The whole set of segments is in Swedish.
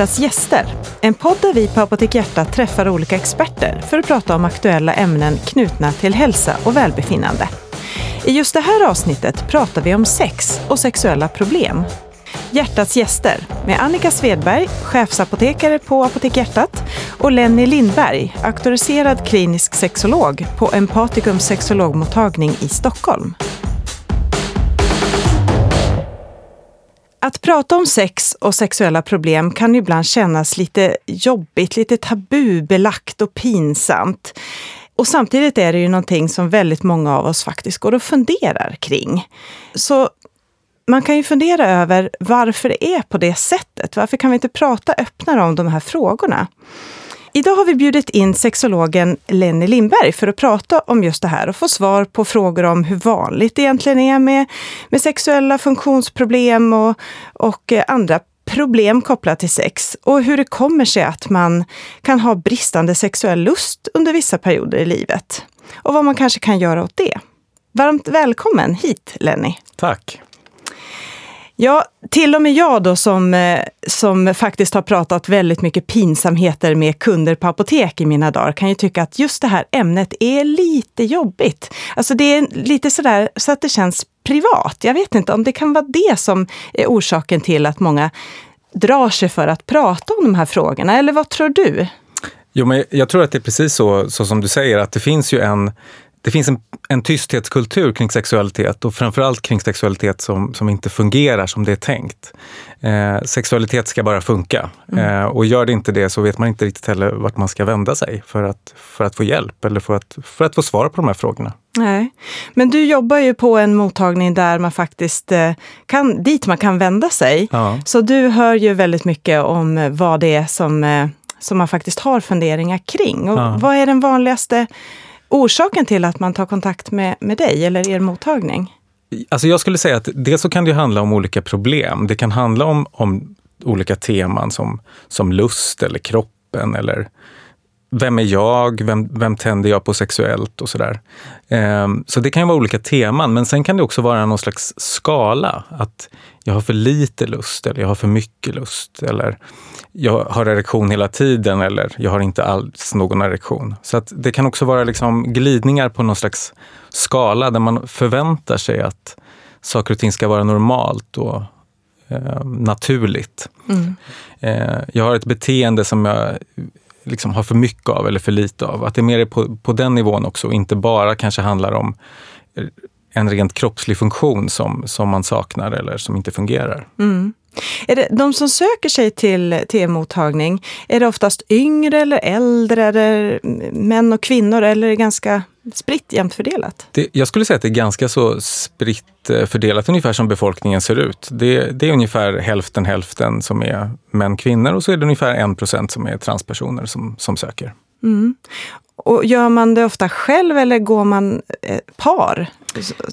Hjärtats gäster, en podd där vi på Apotek Hjärta träffar olika experter för att prata om aktuella ämnen knutna till hälsa och välbefinnande. I just det här avsnittet pratar vi om sex och sexuella problem. Hjärtats gäster med Annika Svedberg, chefsapotekare på Apotek Hjärtat och Lenny Lindberg, auktoriserad klinisk sexolog på Empaticums sexologmottagning i Stockholm. Att prata om sex och sexuella problem kan ibland kännas lite jobbigt, lite tabubelagt och pinsamt. Och samtidigt är det ju någonting som väldigt många av oss faktiskt går och funderar kring. Så man kan ju fundera över varför det är på det sättet. Varför kan vi inte prata öppnare om de här frågorna? Idag har vi bjudit in sexologen Lenny Lindberg för att prata om just det här och få svar på frågor om hur vanligt det egentligen är med, med sexuella funktionsproblem och, och eh, andra problem kopplat till sex och hur det kommer sig att man kan ha bristande sexuell lust under vissa perioder i livet. Och vad man kanske kan göra åt det. Varmt välkommen hit Lenny. Tack. Ja, till och med jag då som, eh, som faktiskt har pratat väldigt mycket pinsamheter med kunder på apotek i mina dagar kan ju tycka att just det här ämnet är lite jobbigt. Alltså det är lite sådär så att det känns privat. Jag vet inte om det kan vara det som är orsaken till att många drar sig för att prata om de här frågorna. Eller vad tror du? Jo, men jag tror att det är precis så, så som du säger, att det finns ju en det finns en, en tysthetskultur kring sexualitet och framförallt kring sexualitet som, som inte fungerar som det är tänkt. Eh, sexualitet ska bara funka mm. eh, och gör det inte det så vet man inte riktigt heller vart man ska vända sig för att, för att få hjälp eller för att, för att få svar på de här frågorna. Nej, men du jobbar ju på en mottagning där man faktiskt eh, kan, dit man kan vända sig. Ja. Så du hör ju väldigt mycket om vad det är som, eh, som man faktiskt har funderingar kring. Och ja. Vad är den vanligaste orsaken till att man tar kontakt med, med dig eller er mottagning? Alltså jag skulle säga att dels så kan det handla om olika problem. Det kan handla om, om olika teman som, som lust eller kroppen eller vem är jag? Vem, vem tänder jag på sexuellt och sådär. Um, så det kan ju vara olika teman, men sen kan det också vara någon slags skala. Att jag har för lite lust eller jag har för mycket lust. Eller jag har erektion hela tiden eller jag har inte alls någon erektion. Så det kan också vara liksom glidningar på någon slags skala där man förväntar sig att saker och ting ska vara normalt och eh, naturligt. Mm. Eh, jag har ett beteende som jag liksom har för mycket av eller för lite av. Att det mer är på, på den nivån också och inte bara kanske handlar om eh, en rent kroppslig funktion som, som man saknar eller som inte fungerar. Mm. Är det, de som söker sig till, till mottagning, är det oftast yngre eller äldre, eller män och kvinnor eller är det ganska spritt jämnt fördelat? Det, jag skulle säga att det är ganska så spritt eh, fördelat, ungefär som befolkningen ser ut. Det, det är ungefär hälften hälften som är män kvinnor och så är det ungefär en procent som är transpersoner som, som söker. Mm. Och gör man det ofta själv eller går man eh, par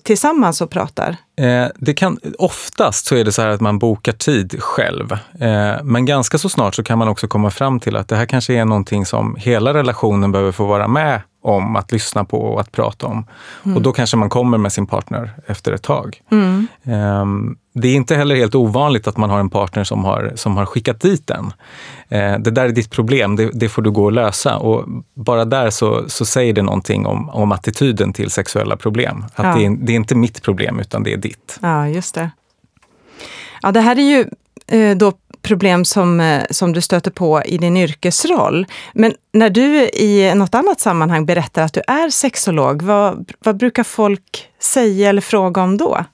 tillsammans och pratar? Eh, det kan, oftast så är det så här att man bokar tid själv. Eh, men ganska så snart så kan man också komma fram till att det här kanske är någonting som hela relationen behöver få vara med om, att lyssna på och att prata om. Mm. Och då kanske man kommer med sin partner efter ett tag. Mm. Um, det är inte heller helt ovanligt att man har en partner som har, som har skickat dit den. Uh, det där är ditt problem, det, det, får du gå och lösa. Och bara där så, så säger det någonting om, om attityden till sexuella problem. Att ja. det, är, det är inte mitt problem, utan det är ditt. Ja, just det. Ja, det här är ju eh, då problem som, eh, som du stöter på i din yrkesroll. Men när du i något annat sammanhang berättar att du är sexolog, vad, vad brukar folk säga eller fråga om då?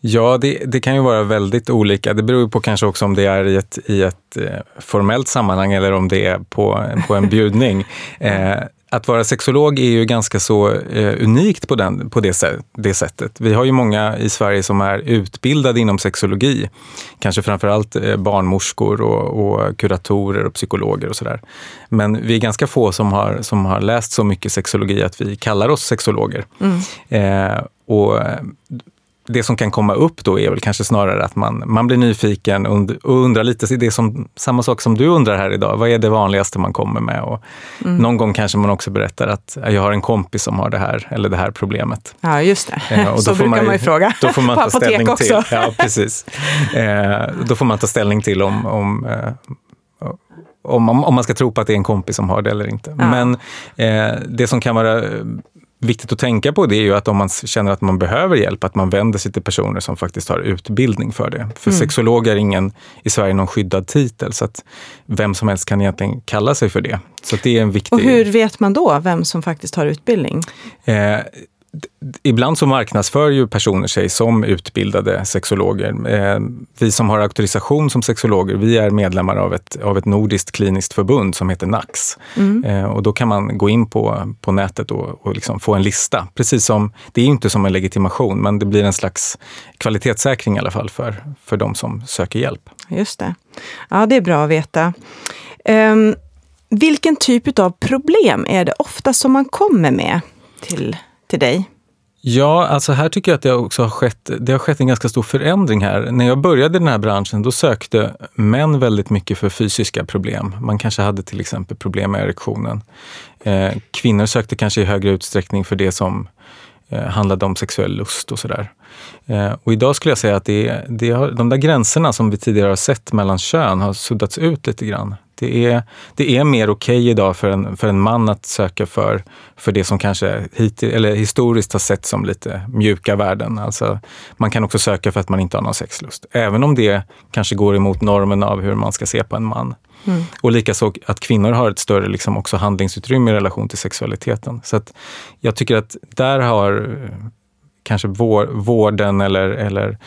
Ja, det, det, kan ju vara väldigt olika. Det beror på kanske också om det är i ett, i ett eh, formellt sammanhang eller om det är på, på en bjudning. Eh, att vara sexolog är ju ganska så eh, unikt på, den, på det, det, sättet. Vi har ju många i Sverige som är utbildade inom sexologi. Kanske framförallt eh, barnmorskor och, och, kuratorer och psykologer och sådär. Men vi är ganska få som har, som har läst så mycket sexologi att vi kallar oss sexologer. Mm. Eh, och det som kan komma upp då är väl kanske snarare att man, man blir nyfiken och undrar lite, det är som, samma sak som du undrar här idag, vad är det vanligaste man kommer med? Och mm. Någon gång kanske man också berättar att jag har en kompis som har det här eller det här problemet. Ja, just det. Eh, och Så brukar man, man ju fråga då får man på ta ställning också. Till, ja, precis. Eh, då får man ta ställning till om, om, eh, om, man, om man ska tro på att det är en kompis som har det eller inte. Ja. Men eh, det som kan vara viktigt att tänka på det är ju att om man känner att man behöver hjälp, att man vänder sig till personer som faktiskt har utbildning för det. För mm. sexolog är ingen i Sverige någon skyddad titel, så att vem som helst kan egentligen kalla sig för det. Så det är en viktig... Och hur vet man då vem som faktiskt har utbildning? Eh, ibland så marknadsför ju personer sig som utbildade sexologer. Eh, vi som har auktorisation som sexologer, vi är medlemmar av ett, av ett nordiskt kliniskt förbund som heter NAX. Mm. Eh, och då kan man gå in på, på nätet och, och liksom få en lista. Precis som, det är inte som en legitimation, men det blir en slags kvalitetssäkring i alla fall för, för de som söker hjälp. Just det. Ja, det är bra att veta. Um, vilken typ av problem är det ofta som man kommer med till till dig? Ja, alltså här tycker jag att det också har skett, det har skett en ganska stor förändring här. När jag började i den här branschen, då sökte män väldigt mycket för fysiska problem. Man kanske hade till exempel problem med erektionen. Eh, kvinnor sökte kanske i högre utsträckning för det som eh, handlade om sexuell lust och sådär. Eh, och idag skulle jag säga att det, det har, de där gränserna som vi tidigare har sett mellan kön har suddats ut lite grann. Det är, det är mer okej okay idag för en, för en man att söka för, för det som kanske hit, eller historiskt har sett som lite mjuka värden. Alltså, man kan också söka för att man inte har någon sexlust. Även om det kanske går emot normen av hur man ska se på en man. Mm. Och likaså att kvinnor har ett större liksom också handlingsutrymme i relation till sexualiteten. Så att jag tycker att där har kanske vården eller, eller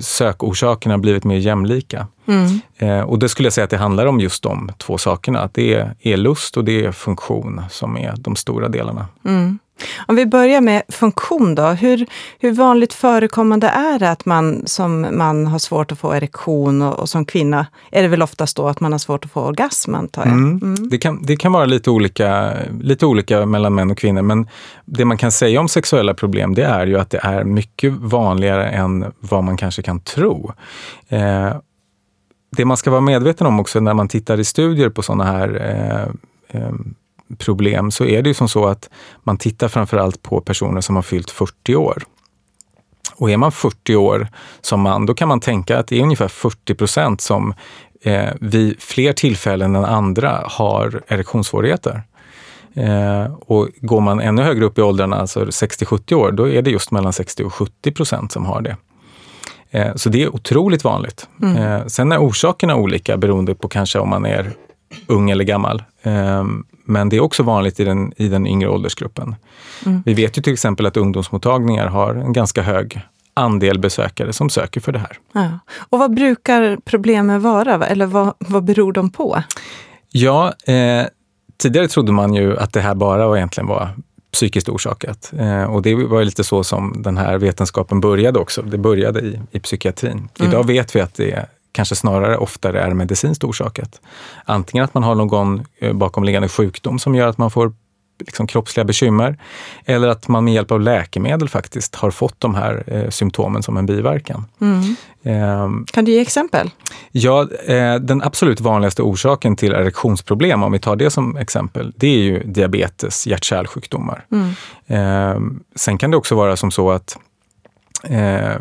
sökorsakerna blivit mer jämlika. Mm. Eh, och det skulle jag säga att det handlar om just de två sakerna. Att det är, är lust och det är funktion som är de stora delarna. Mm. Om vi börjar med funktion då. Hur, hur vanligt förekommande är det att man som man har svårt att få erektion och, och som kvinna är det väl oftast då att man har svårt att få orgasm antar jag? Mm. Mm. Det, kan, det kan vara lite olika, lite olika mellan män och kvinnor men det man kan säga om sexuella problem det är ju att det är mycket vanligare än vad man kanske kan tro. Eh, det man ska vara medveten om också när man tittar i studier på sådana här eh, eh, problem så är det ju som så att man tittar framförallt på personer som har fyllt 40 år. Och är man 40 år som man, då kan man tänka att det är ungefär 40 procent som eh, vid fler tillfällen än andra har erektionssvårigheter. Eh, och går man ännu högre upp i åldrarna, alltså 60-70 år, då är det just mellan 60 och 70 procent som har det. Eh, så det är otroligt vanligt. Mm. Eh, sen är orsakerna olika beroende på kanske om man är ung eller gammal. Men det är också vanligt i den, i den yngre åldersgruppen. Mm. Vi vet ju till exempel att ungdomsmottagningar har en ganska hög andel besökare som söker för det här. Ja. Och vad brukar problemen vara, eller vad, vad beror de på? Ja, eh, tidigare trodde man ju att det här bara egentligen var psykiskt orsakat. Eh, och det var lite så som den här vetenskapen började också. Det började i, i psykiatrin. Mm. Idag vet vi att det kanske snarare oftare är medicinskt orsakat. Antingen att man har någon eh, bakomliggande sjukdom som gör att man får liksom kroppsliga bekymmer. Eller att man med hjälp av läkemedel faktiskt har fått de här eh, symptomen som en biverkan. Mm. Eh, kan du ge exempel? Ja, eh, den absolut vanligaste orsaken till erektionsproblem, om vi tar det som exempel, det är ju diabetes, hjärt-kärlsjukdomar. Mm. Ehm, sen kan det också vara som så att eh,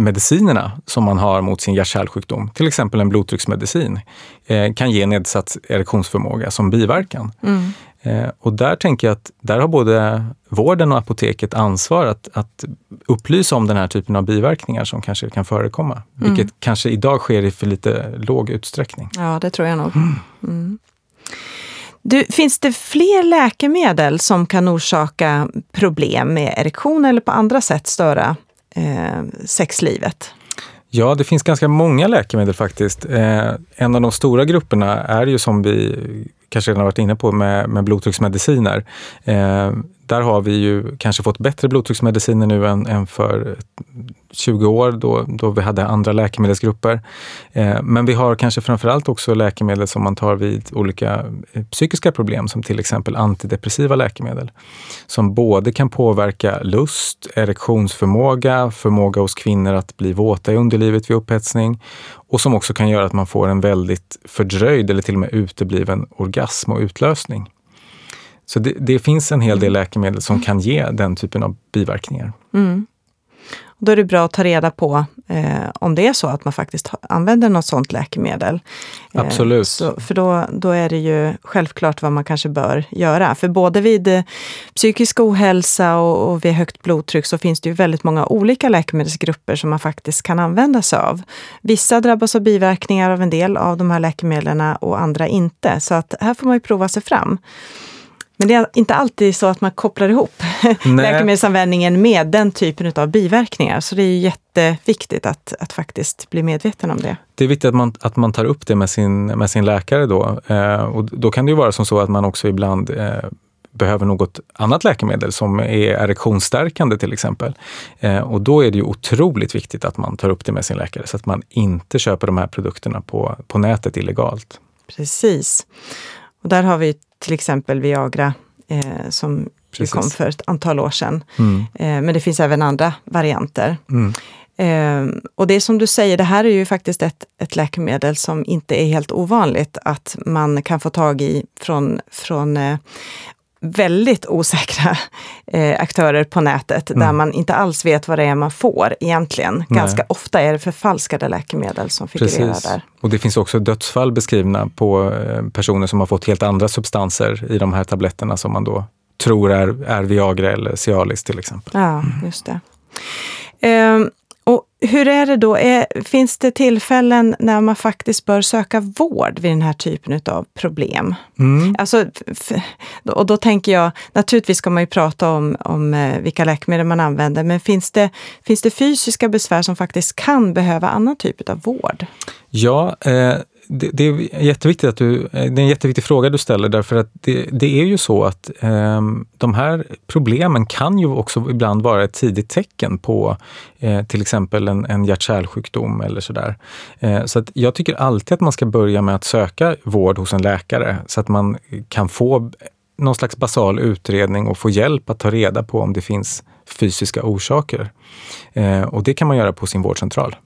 medicinerna som man har mot sin hjärt-kärlsjukdom, till exempel en blodtrycksmedicin, eh, kan ge nedsatt erektionsförmåga som biverkan. Mm. Eh, och där tänker jag att där har både vården och apoteket ansvar att, att upplysa om den här typen av biverkningar som kanske kan förekomma. Mm. Vilket kanske idag sker i för lite låg utsträckning. Ja, det tror jag nog. Mm. mm. Du, finns det fler läkemedel som kan orsaka problem med erektion eller på andra sätt störa eh, sexlivet? Ja, det finns ganska många läkemedel faktiskt. Eh, en av de stora grupperna är ju som vi kanske redan varit inne på med, med blodtrycksmediciner. Eh, där har vi ju kanske fått bättre blodtrycksmediciner nu än, än för 20 år då, då vi hade andra läkemedelsgrupper. Eh, men vi har kanske framförallt också läkemedel som man tar vid olika eh, psykiska problem som till exempel antidepressiva läkemedel. Som både kan påverka lust, erektionsförmåga, förmåga hos kvinnor att bli våta i underlivet vid upphetsning och som också kan göra att man får en väldigt fördröjd eller till och med utebliven orgasm och utlösning. Så det, det finns en hel del läkemedel som kan ge den typen av biverkningar. Mm. Då är det bra att ta reda på eh, om det är så att man faktiskt använder något sådant läkemedel. Eh, Absolut. Eh, så, för då, då är det ju självklart vad man kanske bör göra. För både vid eh, psykisk ohälsa och, och vid högt blodtryck så finns det ju väldigt många olika läkemedelsgrupper som man faktiskt kan använda sig av. Vissa drabbas av biverkningar av en del av de här läkemedlen och andra inte. Så att här får man ju prova sig fram. Men det är inte alltid så att man kopplar ihop läkemedelsanvändningen med den typen av biverkningar. Så det är jätteviktigt att, att faktiskt bli medveten om det. Det är viktigt att man, att man tar upp det med sin, med sin läkare då. Eh, och då kan det ju vara som så att man också ibland eh, behöver något annat läkemedel som är erektionsstärkande till exempel. Eh, och då är det ju otroligt viktigt att man tar upp det med sin läkare så att man inte köper de här produkterna på, på nätet illegalt. Precis. Och där har vi till exempel Viagra eh, som kom för ett antal år sedan. Mm. Eh, men det finns även andra varianter. Mm. Eh, och det är som du säger, det här är ju faktiskt ett, ett läkemedel som inte är helt ovanligt att man kan få tag i från, från eh, väldigt osäkra eh, aktörer på nätet mm. där man inte alls vet vad det är man får egentligen. Nej. Ganska ofta är det förfalskade läkemedel som figurerar Precis. där. Och det finns också dödsfall beskrivna på personer som har fått helt andra substanser i de här tabletterna som man då tror är, är Viagra eller Cialis till exempel. Ja, just det. Um, och hur är det då? Är, finns det tillfällen när man faktiskt bör söka vård vid den här typen av problem? Mm. Alltså, och då tänker jag, naturligtvis ska man ju prata om, om eh, vilka läkemedel man använder, men finns det, finns det fysiska besvär som faktiskt kan behöva annan typ av vård? Ja, eh, det, det, är jätteviktigt att du, eh, det är en jätteviktig fråga du ställer därför att det, det är ju så att eh, de här problemen kan ju också ibland vara ett tidigt tecken på eh, till exempel en, en hjärt-kärlsjukdom eller sådär. Eh, så att jag tycker alltid att man ska börja med att söka vård hos en läkare så att man kan få någon slags basal utredning och få hjälp att ta reda på om det finns fysiska orsaker. Eh, och det kan man göra på sin vårdcentral.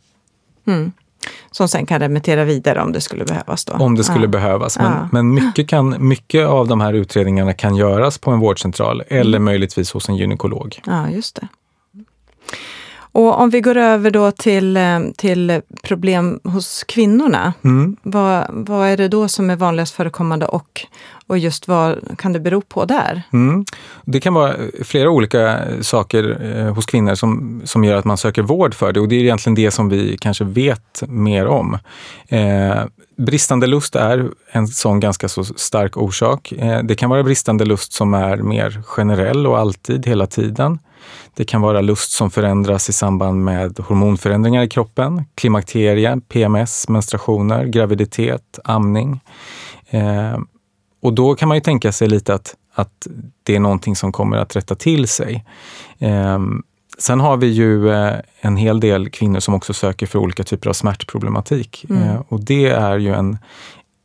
Mm som sen kan remittera vidare om det skulle behövas. Då. Om det skulle ja. behövas. Men, ja. men mycket, kan, mycket av de här utredningarna kan göras på en vårdcentral eller mm. möjligtvis hos en gynekolog. Ja, just det. Och om vi går över då till, eh, till problem hos kvinnorna. Mm. Vad, vad är det då som är vanligast förekommande och, och just vad kan det bero på där? Mm. Det kan vara flera olika saker eh, hos kvinnor som, som gör att man söker vård för det och det är egentligen det som vi kanske vet mer om. Eh, bristande lust är en sån ganska så stark orsak. Eh, det kan vara bristande lust som är mer generell och alltid, hela tiden. Det kan vara lust som förändras i samband med hormonförändringar i kroppen, klimakterie, PMS, menstruationer, graviditet, amning. Eh, och då kan man ju tänka sig lite att, att det är någonting som kommer att rätta till sig. Eh, sen har vi ju eh, en hel del kvinnor som också söker för olika typer av smärtproblematik. Mm. Eh, och det är ju en,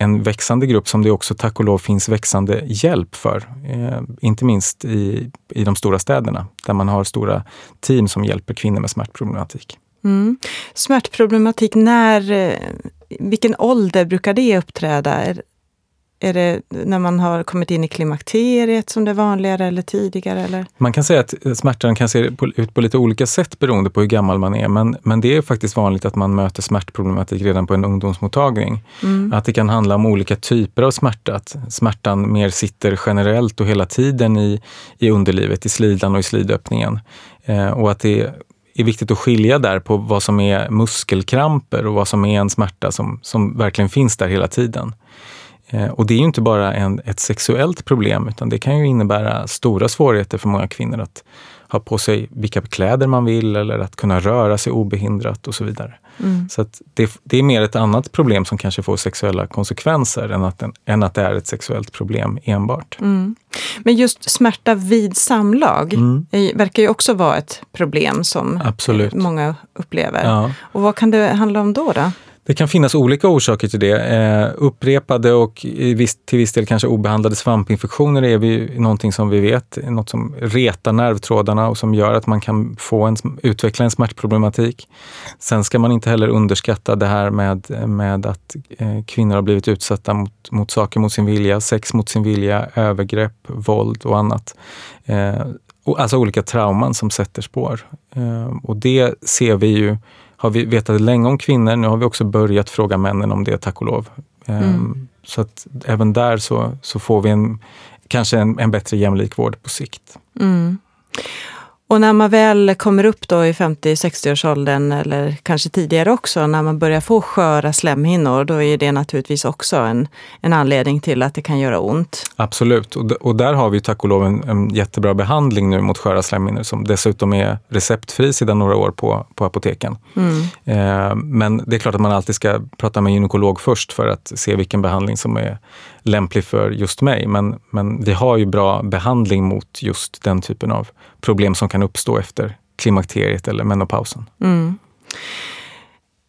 en växande grupp som det också tack och lov finns växande hjälp för. Eh, inte minst i, i de stora städerna där man har stora team som hjälper kvinnor med smärtproblematik. Mm. Smärtproblematik, när, eh, vilken ålder brukar det uppträda? Är det när man har kommit in i klimakteriet som det är vanligare eller tidigare? Eller? Man kan säga att smärtan kan se ut på lite olika sätt beroende på hur gammal man är. Men, men det är faktiskt vanligt att man möter smärtproblematik redan på en ungdomsmottagning. Mm. Att det kan handla om olika typer av smärta. Att smärtan mer sitter generellt och hela tiden i, i underlivet, i slidan och i slidöppningen. Eh, och att det är viktigt att skilja där på vad som är muskelkramper och vad som är en smärta som, som verkligen finns där hela tiden. Eh, och det är ju inte bara en, ett sexuellt problem utan det kan ju innebära stora svårigheter för många kvinnor att ha på sig vilka kläder man vill eller att kunna röra sig obehindrat och så vidare. Mm. Så det, det, är mer ett annat problem som kanske får sexuella konsekvenser än att, än att det är ett sexuellt problem enbart. Mm. Men just smärta vid samlag mm. verkar ju också vara ett problem som Absolut. många upplever. Ja. Och vad kan det handla om då? då? Det kan finnas olika orsaker till det. Eh, upprepade och viss, till viss del kanske obehandlade svampinfektioner är vi, någonting som vi vet, något som retar nervtrådarna och som gör att man kan få en, utveckla en smärtproblematik. Sen ska man inte heller underskatta det här med, med att eh, kvinnor har blivit utsatta mot, mot saker mot sin vilja, sex mot sin vilja, övergrepp, våld och annat. Eh, alltså olika trauman som sätter spår. Eh, och det ser vi ju, har vi vetat länge om kvinnor, nu har vi också börjat fråga männen om det, tack och lov. Eh, mm. Så att även där så, så får vi en, kanske en, en bättre jämlik vård på sikt. Mm. Och när man väl kommer upp då i 50-60-årsåldern eller kanske tidigare också, när man börjar få sköra slemhinnor, då är det naturligtvis också en, en anledning till att det kan göra ont. Absolut, och, och där har vi tack och lov en, en jättebra behandling nu mot sköra slemhinnor som dessutom är receptfri sedan några år på, på apoteken. Mm. Eh, men det är klart att man alltid ska prata med gynekolog först för att se vilken behandling som är lämplig för just mig. Men, men vi har ju bra behandling mot just den typen av problem som kan kan uppstå efter klimakteriet eller menopausen. Mm.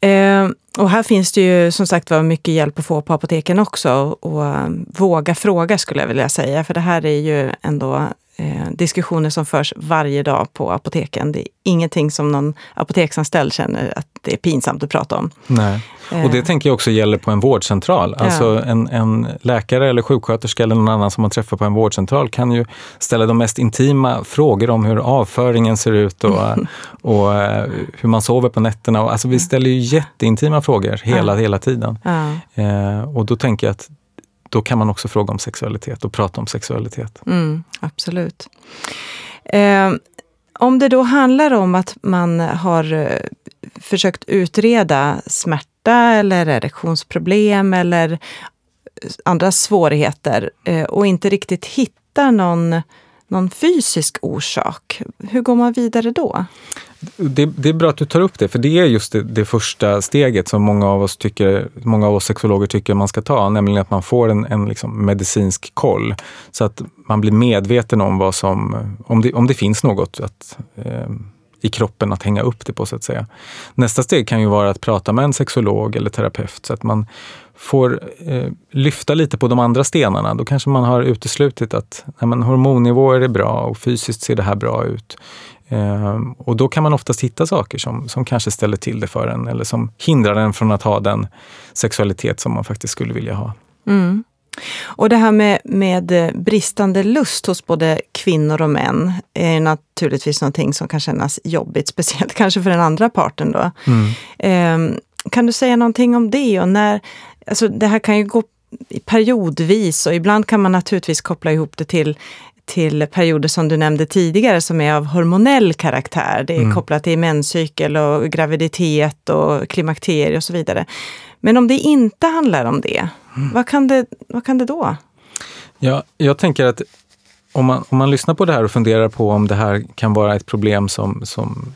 Eh, och här finns det ju som sagt var mycket hjälp att få på apoteken också. Och, och eh, våga fråga skulle jag vilja säga, för det här är ju ändå eh, diskussioner som förs varje dag på apoteken. Det är ingenting som någon apoteksanställd känner att det är pinsamt att prata om. Nej. Och det eh. tänker jag också gäller på en vårdcentral. Alltså en, en, läkare eller sjuksköterska eller någon annan som man träffar på en vårdcentral kan ju ställa de mest intima frågor om hur avföringen ser ut och, och uh, hur man sover på nätterna. Alltså vi ställer ju jätteintima frågor hela, hela tiden. Uh, och då tänker jag att då kan man också fråga om sexualitet och prata om sexualitet. Mm, absolut. Eh, om det då handlar om att man har eh, försökt utreda smärta eller erektionsproblem eller eh, andra svårigheter eh, och inte riktigt hittar någon, någon fysisk orsak, hur går man vidare då? Det, det, är bra att du tar upp det, för det är just det, det, första steget som många av oss tycker, många av oss sexologer tycker man ska ta, nämligen att man får en, en liksom medicinsk koll. Så att man blir medveten om vad som, om det, om det finns något att, eh, i kroppen att hänga upp det på så att säga. Nästa steg kan ju vara att prata med en sexolog eller terapeut så att man får eh, lyfta lite på de andra stenarna. Då kanske man har uteslutit att nej, men hormonnivåer är bra och fysiskt ser det här bra ut. Eh, och då kan man oftast hitta saker som, som kanske ställer till det för en eller som hindrar en från att ha den sexualitet som man faktiskt skulle vilja ha. Mm. Och det här med, med bristande lust hos både kvinnor och män är naturligtvis någonting som kan kännas jobbigt, speciellt kanske för den andra parten. Då. Mm. Eh, kan du säga någonting om det? Och när, alltså det här kan ju gå periodvis och ibland kan man naturligtvis koppla ihop det till till perioder som du nämnde tidigare som är av hormonell karaktär. Det är mm. kopplat till menscykel och graviditet och klimakterie och så vidare. Men om det inte handlar om det, mm. vad, kan det vad kan det då? Ja, jag tänker att om man, om man lyssnar på det här och funderar på om det här kan vara ett problem som, som,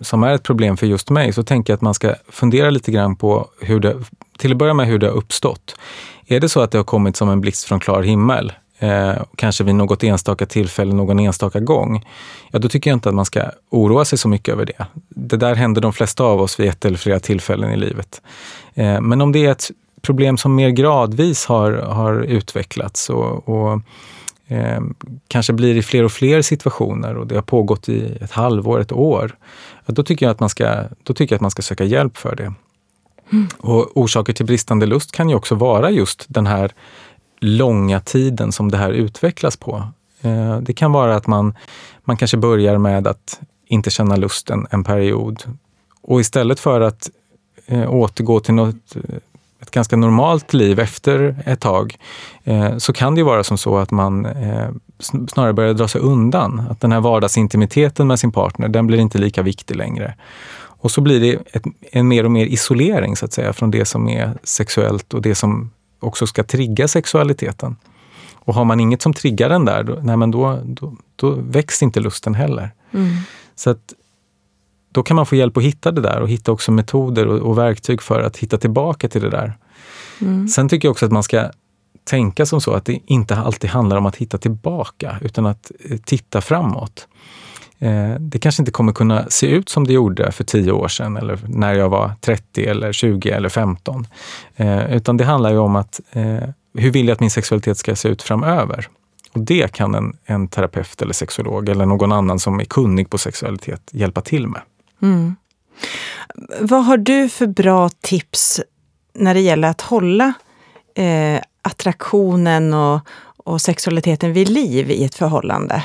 som är ett problem för just mig, så tänker jag att man ska fundera lite grann på hur det, till att börja med hur det har uppstått. Är det så att det har kommit som en blixt från klar himmel? eh, kanske vid något enstaka tillfälle, någon enstaka gång, ja då tycker jag inte att man ska oroa sig så mycket över det. Det där händer de flesta av oss vid ett eller flera tillfällen i livet. Eh, men om det är ett problem som mer gradvis har, har utvecklats och, och eh, kanske blir i fler och fler situationer och det har pågått i ett halvår, ett år, då, tycker jag att man ska, då tycker jag att man ska söka hjälp för det. Mm. Och orsaker till bristande lust kan ju också vara just den här långa tiden som det här utvecklas på. Eh, det kan vara att man, man kanske börjar med att inte känna lusten en period och istället för att eh, återgå till något, ganska normalt liv efter ett tag eh, så kan det vara som så att man eh, snarare börjar dra sig undan. Att den här vardagsintimiteten med sin partner, den blir inte lika viktig längre. Och så blir det ett, en mer och mer isolering så att säga från det som är sexuellt och det som också ska trigga sexualiteten. Och har man inget som triggar den där, då, nej men då, då, då väcks inte lusten heller. Mm. Så att då kan man få hjälp att hitta det där och hitta också metoder och, och verktyg för att hitta tillbaka till det där. Mm. Sen tycker jag också att man ska tänka som så att det inte alltid handlar om att hitta tillbaka utan att eh, titta framåt. Eh, det kanske inte kommer kunna se ut som det gjorde för tio år sedan eller när jag var 30 eller 20 eller 15. Eh, utan det handlar ju om att hur vill jag att min sexualitet ska se ut framöver? Och det kan en, en terapeut eller sexolog eller någon annan som är kunnig på sexualitet hjälpa till med. Mm. Vad har du för bra tips när det gäller att hålla eh, attraktionen och, och sexualiteten vid liv i ett förhållande?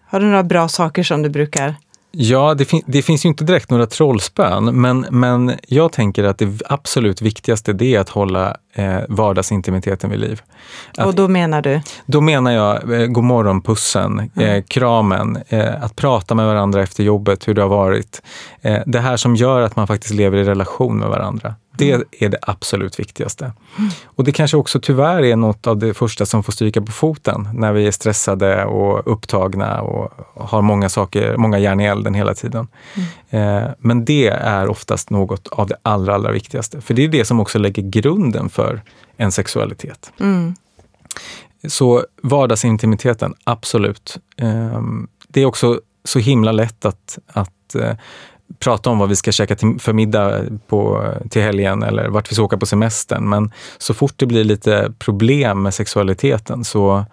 Har du några bra saker som du brukar Ja, det, fin det, finns ju inte direkt några trollspön, men, men jag tänker att det absolut viktigaste det är att hålla eh, vardagsintimiteten vid liv. Att, och då menar du? Då menar jag eh, godmorgonpussen, mm. eh, kramen, eh, att prata med varandra efter jobbet, hur det har varit. Eh, det här som gör att man faktiskt lever i relation med varandra. Det är det absolut viktigaste. Och det kanske också tyvärr är något av det första som får stryka på foten när vi är stressade och upptagna och har många saker, många järn i elden hela tiden. Mm. Eh, men det är oftast något av det allra, allra viktigaste. För det är det som också lägger grunden för en sexualitet. Mm. Så vardagsintimiteten, absolut. Eh, det är också så himla lätt att, att eh, prata om vad vi ska käka till, för middag på, till helgen eller vart vi ska åka på semestern. Men så fort det blir lite problem med sexualiteten så,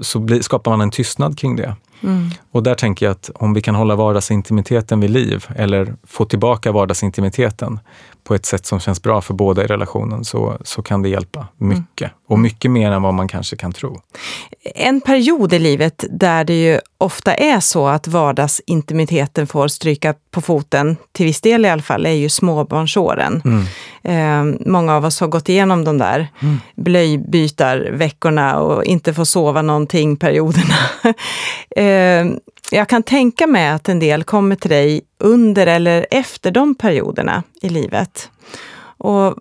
så bli, skapar man en tystnad kring det. Mm. Och där tänker jag att om vi kan hålla vardagsintimiteten vid liv eller få tillbaka vardagsintimiteten på ett sätt som känns bra för båda i relationen så, så kan det hjälpa mycket. Mm. Och mycket mer än vad man kanske kan tro. En period i livet där det ju ofta är så att vardagsintimiteten får stryka på foten, till viss del i alla fall, är ju småbarnsåren. Mm. Eh, många av oss har gått igenom de där mm. blöjbytarveckorna och inte får sova någonting perioderna. eh, jag kan tänka mig att en del kommer till dig under eller efter de perioderna i livet. Och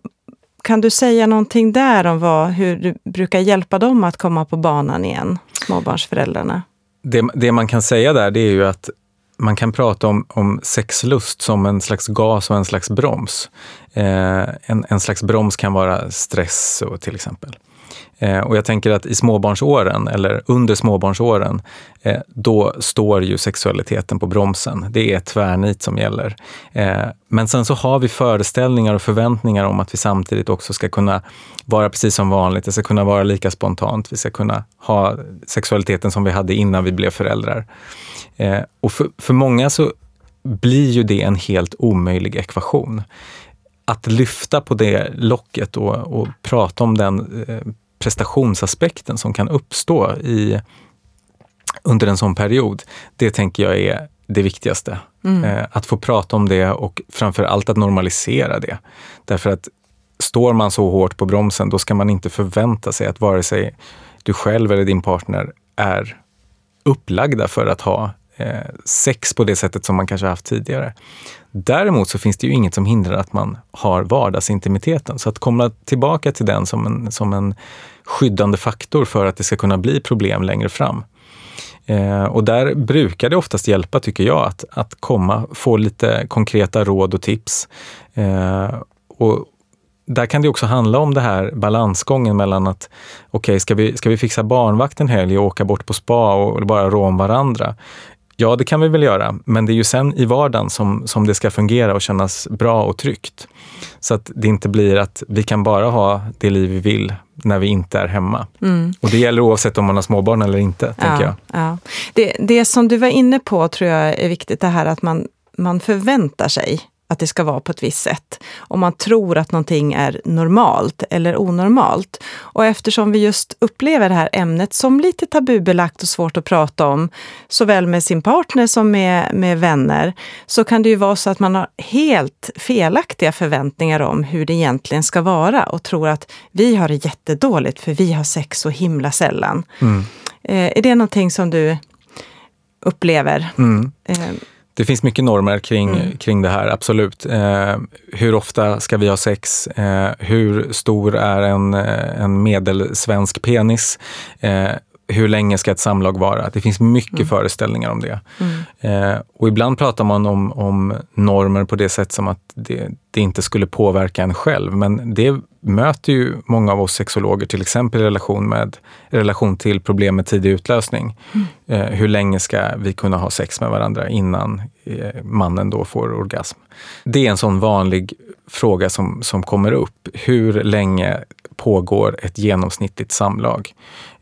kan du säga någonting där om vad, hur du brukar hjälpa dem att komma på banan igen, småbarnsföräldrarna? Det, det man kan säga där det är ju att man kan prata om, om sexlust som en slags gas och en slags broms. Eh, en, en slags broms kan vara stress och, till exempel. Eh, och jag tänker att i småbarnsåren, eller under småbarnsåren, eh, då står ju sexualiteten på bromsen. Det är tvärnit som gäller. Eh, men sen så har vi föreställningar och förväntningar om att vi samtidigt också ska kunna vara precis som vanligt. Det ska kunna vara lika spontant. Vi ska kunna ha sexualiteten som vi hade innan vi blev föräldrar. Eh, och för, för många så blir ju det en helt omöjlig ekvation att lyfta på det locket och, och prata om den eh, prestationsaspekten som kan uppstå i, under en sån period, det tänker jag är det viktigaste. Mm. Eh, att få prata om det och framför allt att normalisera det. Därför att står man så hårt på bromsen, då ska man inte förvänta sig att vare sig du själv eller din partner är upplagda för att ha Eh, sex på det sättet som man kanske haft tidigare. Däremot så finns det ju inget som hindrar att man har vardagsintimiteten. Så att komma tillbaka till den som en, som en skyddande faktor för att det ska kunna bli problem längre fram. Eh, och där brukar det oftast hjälpa, tycker jag, att, att komma, få lite konkreta råd och tips. Eh, och där kan det också handla om det här balansgången mellan att okej, okay, ska, vi, ska vi fixa barnvakt en helg och åka bort på spa och bara rå om varandra? Ja, det kan vi väl göra, men det är ju sen i vardagen som, som det ska fungera och kännas bra och tryggt. Så att det inte blir att vi kan bara ha det liv vi vill när vi inte är hemma. Mm. Och det gäller oavsett om man har småbarn eller inte, ja, tänker jag. Ja. Det, det som du var inne på tror jag är viktigt, det här att man, man förväntar sig att det ska vara på ett visst sätt. Om man tror att någonting är normalt eller onormalt. Och eftersom vi just upplever det här ämnet som lite tabubelagt och svårt att prata om, såväl med sin partner som med, med vänner, så kan det ju vara så att man har helt felaktiga förväntningar om hur det egentligen ska vara och tror att vi har det jättedåligt för vi har sex så himla sällan. Mm. Eh, är det någonting som du upplever? Mm. Eh, det finns mycket normer kring, mm. kring det här, absolut. Eh, hur ofta ska vi ha sex? Eh, hur stor är en, eh, en medelsvensk penis? Eh, hur länge ska ett samlag vara? Det finns mycket mm. föreställningar om det. Mm. Eh, och ibland pratar man om, om normer på det sätt som att det, det, inte skulle påverka en själv. Men det möter ju många av oss sexologer, till exempel i relation, med, relation till problem med tidig utlösning. Mm. Eh, hur länge ska vi kunna ha sex med varandra innan eh, mannen då får orgasm? Det är en sån vanlig fråga som, som kommer upp. Hur länge pågår ett genomsnittligt samlag?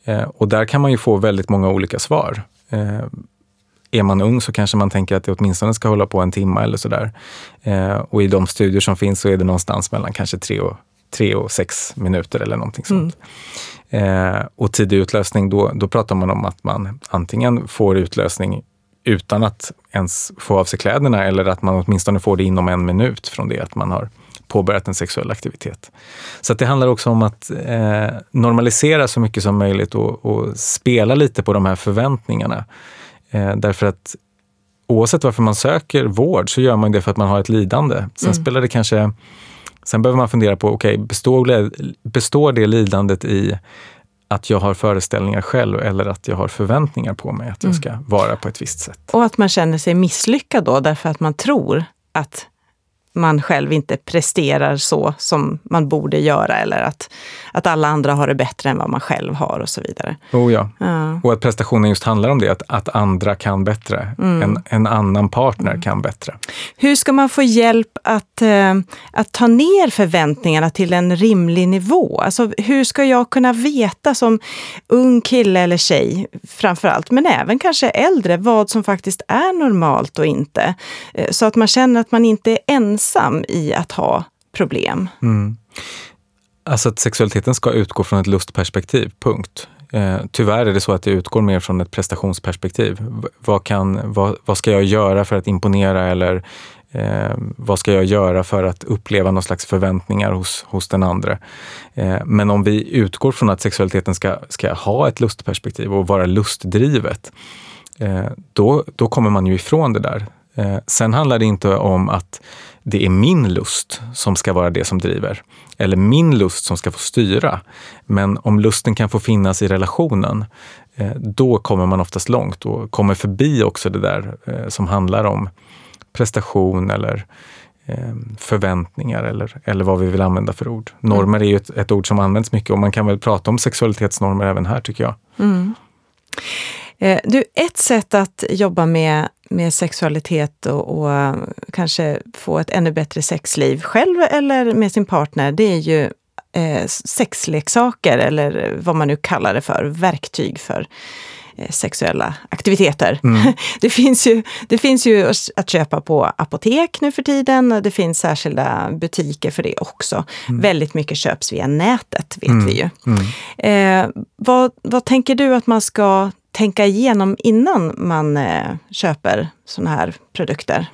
Eh, och där kan man ju få väldigt många olika svar. Eh, är man ung så kanske man tänker att det åtminstone ska hålla på en timme eller sådär. Eh, och i de studier som finns så är det någonstans mellan kanske tre och tre och sex minuter eller någonting sånt. Mm. Eh, och tidig utlösning, då, då pratar man om att man antingen får utlösning utan att ens få av sig kläderna eller att man åtminstone får det inom en minut från det att man har påbörjat en sexuell aktivitet. Så det handlar också om att eh, normalisera så mycket som möjligt och, och, spela lite på de här förväntningarna. Eh, därför att oavsett varför man söker vård så gör man det för att man har ett lidande. Sen mm. spelar det kanske Sen behöver man fundera på, okej, okay, består, består det lidandet i att jag har föreställningar själv eller att jag har förväntningar på mig att jag mm. ska vara på ett visst sätt. Och att man känner sig misslyckad då därför att man tror att man själv inte presterar så som man borde göra eller att, att alla andra har det bättre än vad man själv har och så vidare. Oh ja. ja. Och att prestationen just handlar om det, att, att andra kan bättre. Mm. En, en annan partner mm. kan bättre. Hur ska man få hjälp att, eh, att ta ner förväntningarna till en rimlig nivå? Alltså, hur ska jag kunna veta som ung kille eller tjej framför allt, men även kanske äldre, vad som faktiskt är normalt och inte? Eh, så att man känner att man inte är ensam ensam i att ha problem. Mm. Alltså att sexualiteten ska utgå från ett lustperspektiv, punkt. Eh, tyvärr är det så att det utgår mer från ett prestationsperspektiv. Vad, kan, vad, vad ska jag göra för att imponera eller eh, vad ska jag göra för att uppleva någon slags förväntningar hos, hos den andra? Eh, men om vi utgår från att sexualiteten ska, ska ha ett lustperspektiv och vara lustdrivet, eh, då, då kommer man ju ifrån det där. Eh, sen handlar det inte om att det är min lust som ska vara det som driver. Eller min lust som ska få styra. Men om lusten kan få finnas i relationen, eh, då kommer man oftast långt och kommer förbi också det där eh, som handlar om prestation eller eh, förväntningar eller, eller vad vi vill använda för ord. Normer är ju ett, ett ord som används mycket och man kan väl prata om sexualitetsnormer även här tycker jag. Mm. Du, ett sätt att jobba med med sexualitet och, och, eh, kanske få ett ännu bättre sexliv själv eller med sin partner, det är ju eh, sexleksaker eller vad man nu kallar det för, verktyg för eh, sexuella aktiviteter. Mm. Det, finns ju, det finns ju att köpa på apotek nu för tiden. Det finns särskilda butiker för det också. Mm. Väldigt mycket köps via nätet, vet mm. vi ju. Mm. Eh, vad, vad tänker du att man ska tänka igenom innan man eh, köper sådana här produkter?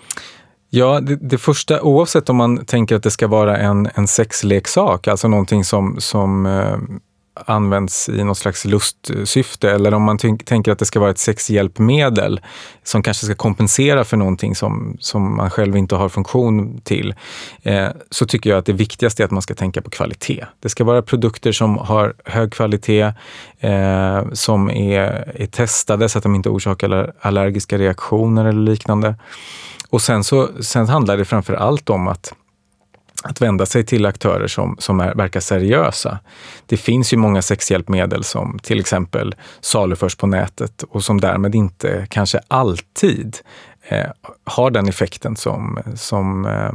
Ja, det, det, första, oavsett om man tänker att det ska vara en, en sexleksak, alltså någonting som, som eh, används i något slags lustsyfte eller om man tänker att det ska vara ett sexhjälpmedel som kanske ska kompensera för någonting som, som man själv inte har funktion till, eh, så tycker jag att det viktigaste är att man ska tänka på kvalitet. Det ska vara produkter som har hög kvalitet, eh, som är, är testade så att de inte orsakar allergiska reaktioner eller liknande. Och sen, så, sen handlar det framför allt om att att vända sig till aktörer som, som är, verkar seriösa. Det finns ju många sexhjälpmedel som till exempel saluförs på nätet och som därmed inte kanske alltid eh, har den effekten som, som eh,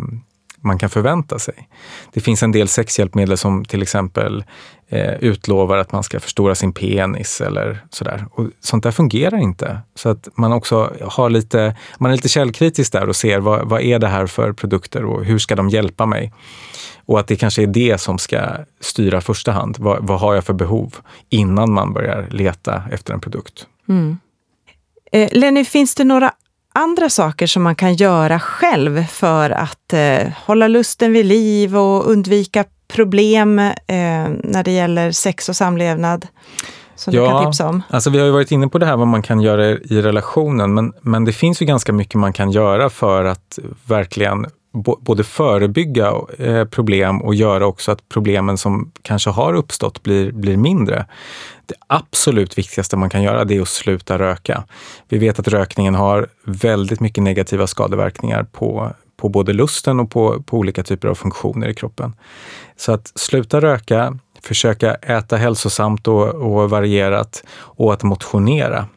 man kan förvänta sig. Det finns en del sexhjälpmedel som till exempel eh, utlovar att man ska förstora sin penis eller sådär. Och sånt där fungerar inte. Så att man också har lite, man är lite källkritisk där och ser vad, vad är det här för produkter och hur ska de hjälpa mig? Och att det kanske är det som ska styra första hand. Vad, vad har jag för behov? Innan man börjar leta efter en produkt. Mm. Eh, Lenny, finns det några andra saker som man kan göra själv för att eh, hålla lusten vid liv och undvika problem eh, när det gäller sex och samlevnad? Som ja, du kan tipsa om? Alltså vi har ju varit inne på det här vad man kan göra i relationen, men, men det finns ju ganska mycket man kan göra för att verkligen både förebygga eh, problem och göra också att problemen som kanske har uppstått blir, blir mindre. Det absolut viktigaste man kan göra det är att sluta röka. Vi vet att rökningen har väldigt mycket negativa skadeverkningar på, på både lusten och på, på olika typer av funktioner i kroppen. Så att sluta röka, försöka äta hälsosamt och, och varierat och att motionera.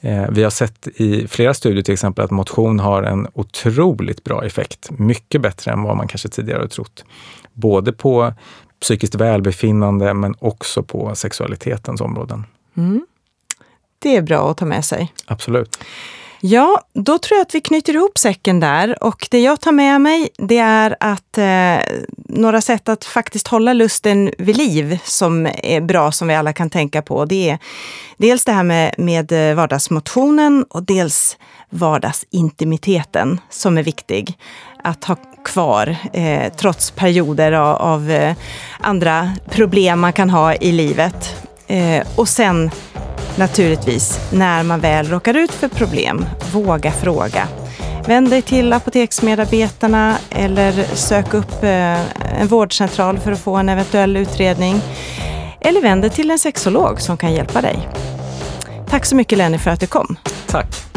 Eh, vi har sett i flera studier till exempel att motion har en otroligt bra effekt. Mycket bättre än vad man kanske tidigare har trott. Både på psykiskt välbefinnande men också på sexualitetens områden. Mm. Det är bra att ta med sig. Absolut. Ja, då tror jag att vi knyter ihop säcken där. Och det jag tar med mig, det är att eh, några sätt att faktiskt hålla lusten vid liv som är bra, som vi alla kan tänka på. Det är dels det här med, med eh, vardagsmotionen och dels vardagsintimiteten som är viktig att ha kvar eh, trots perioder av, av eh, andra problem man kan ha i livet. Eh, och sen naturligtvis, när man väl råkar ut för problem, våga fråga. Vänd dig till apoteksmedarbetarna eller sök upp eh, en vårdcentral för att få en eventuell utredning. Eller vänd dig till en sexolog som kan hjälpa dig. Tack så mycket Lenny för att du kom. Tack.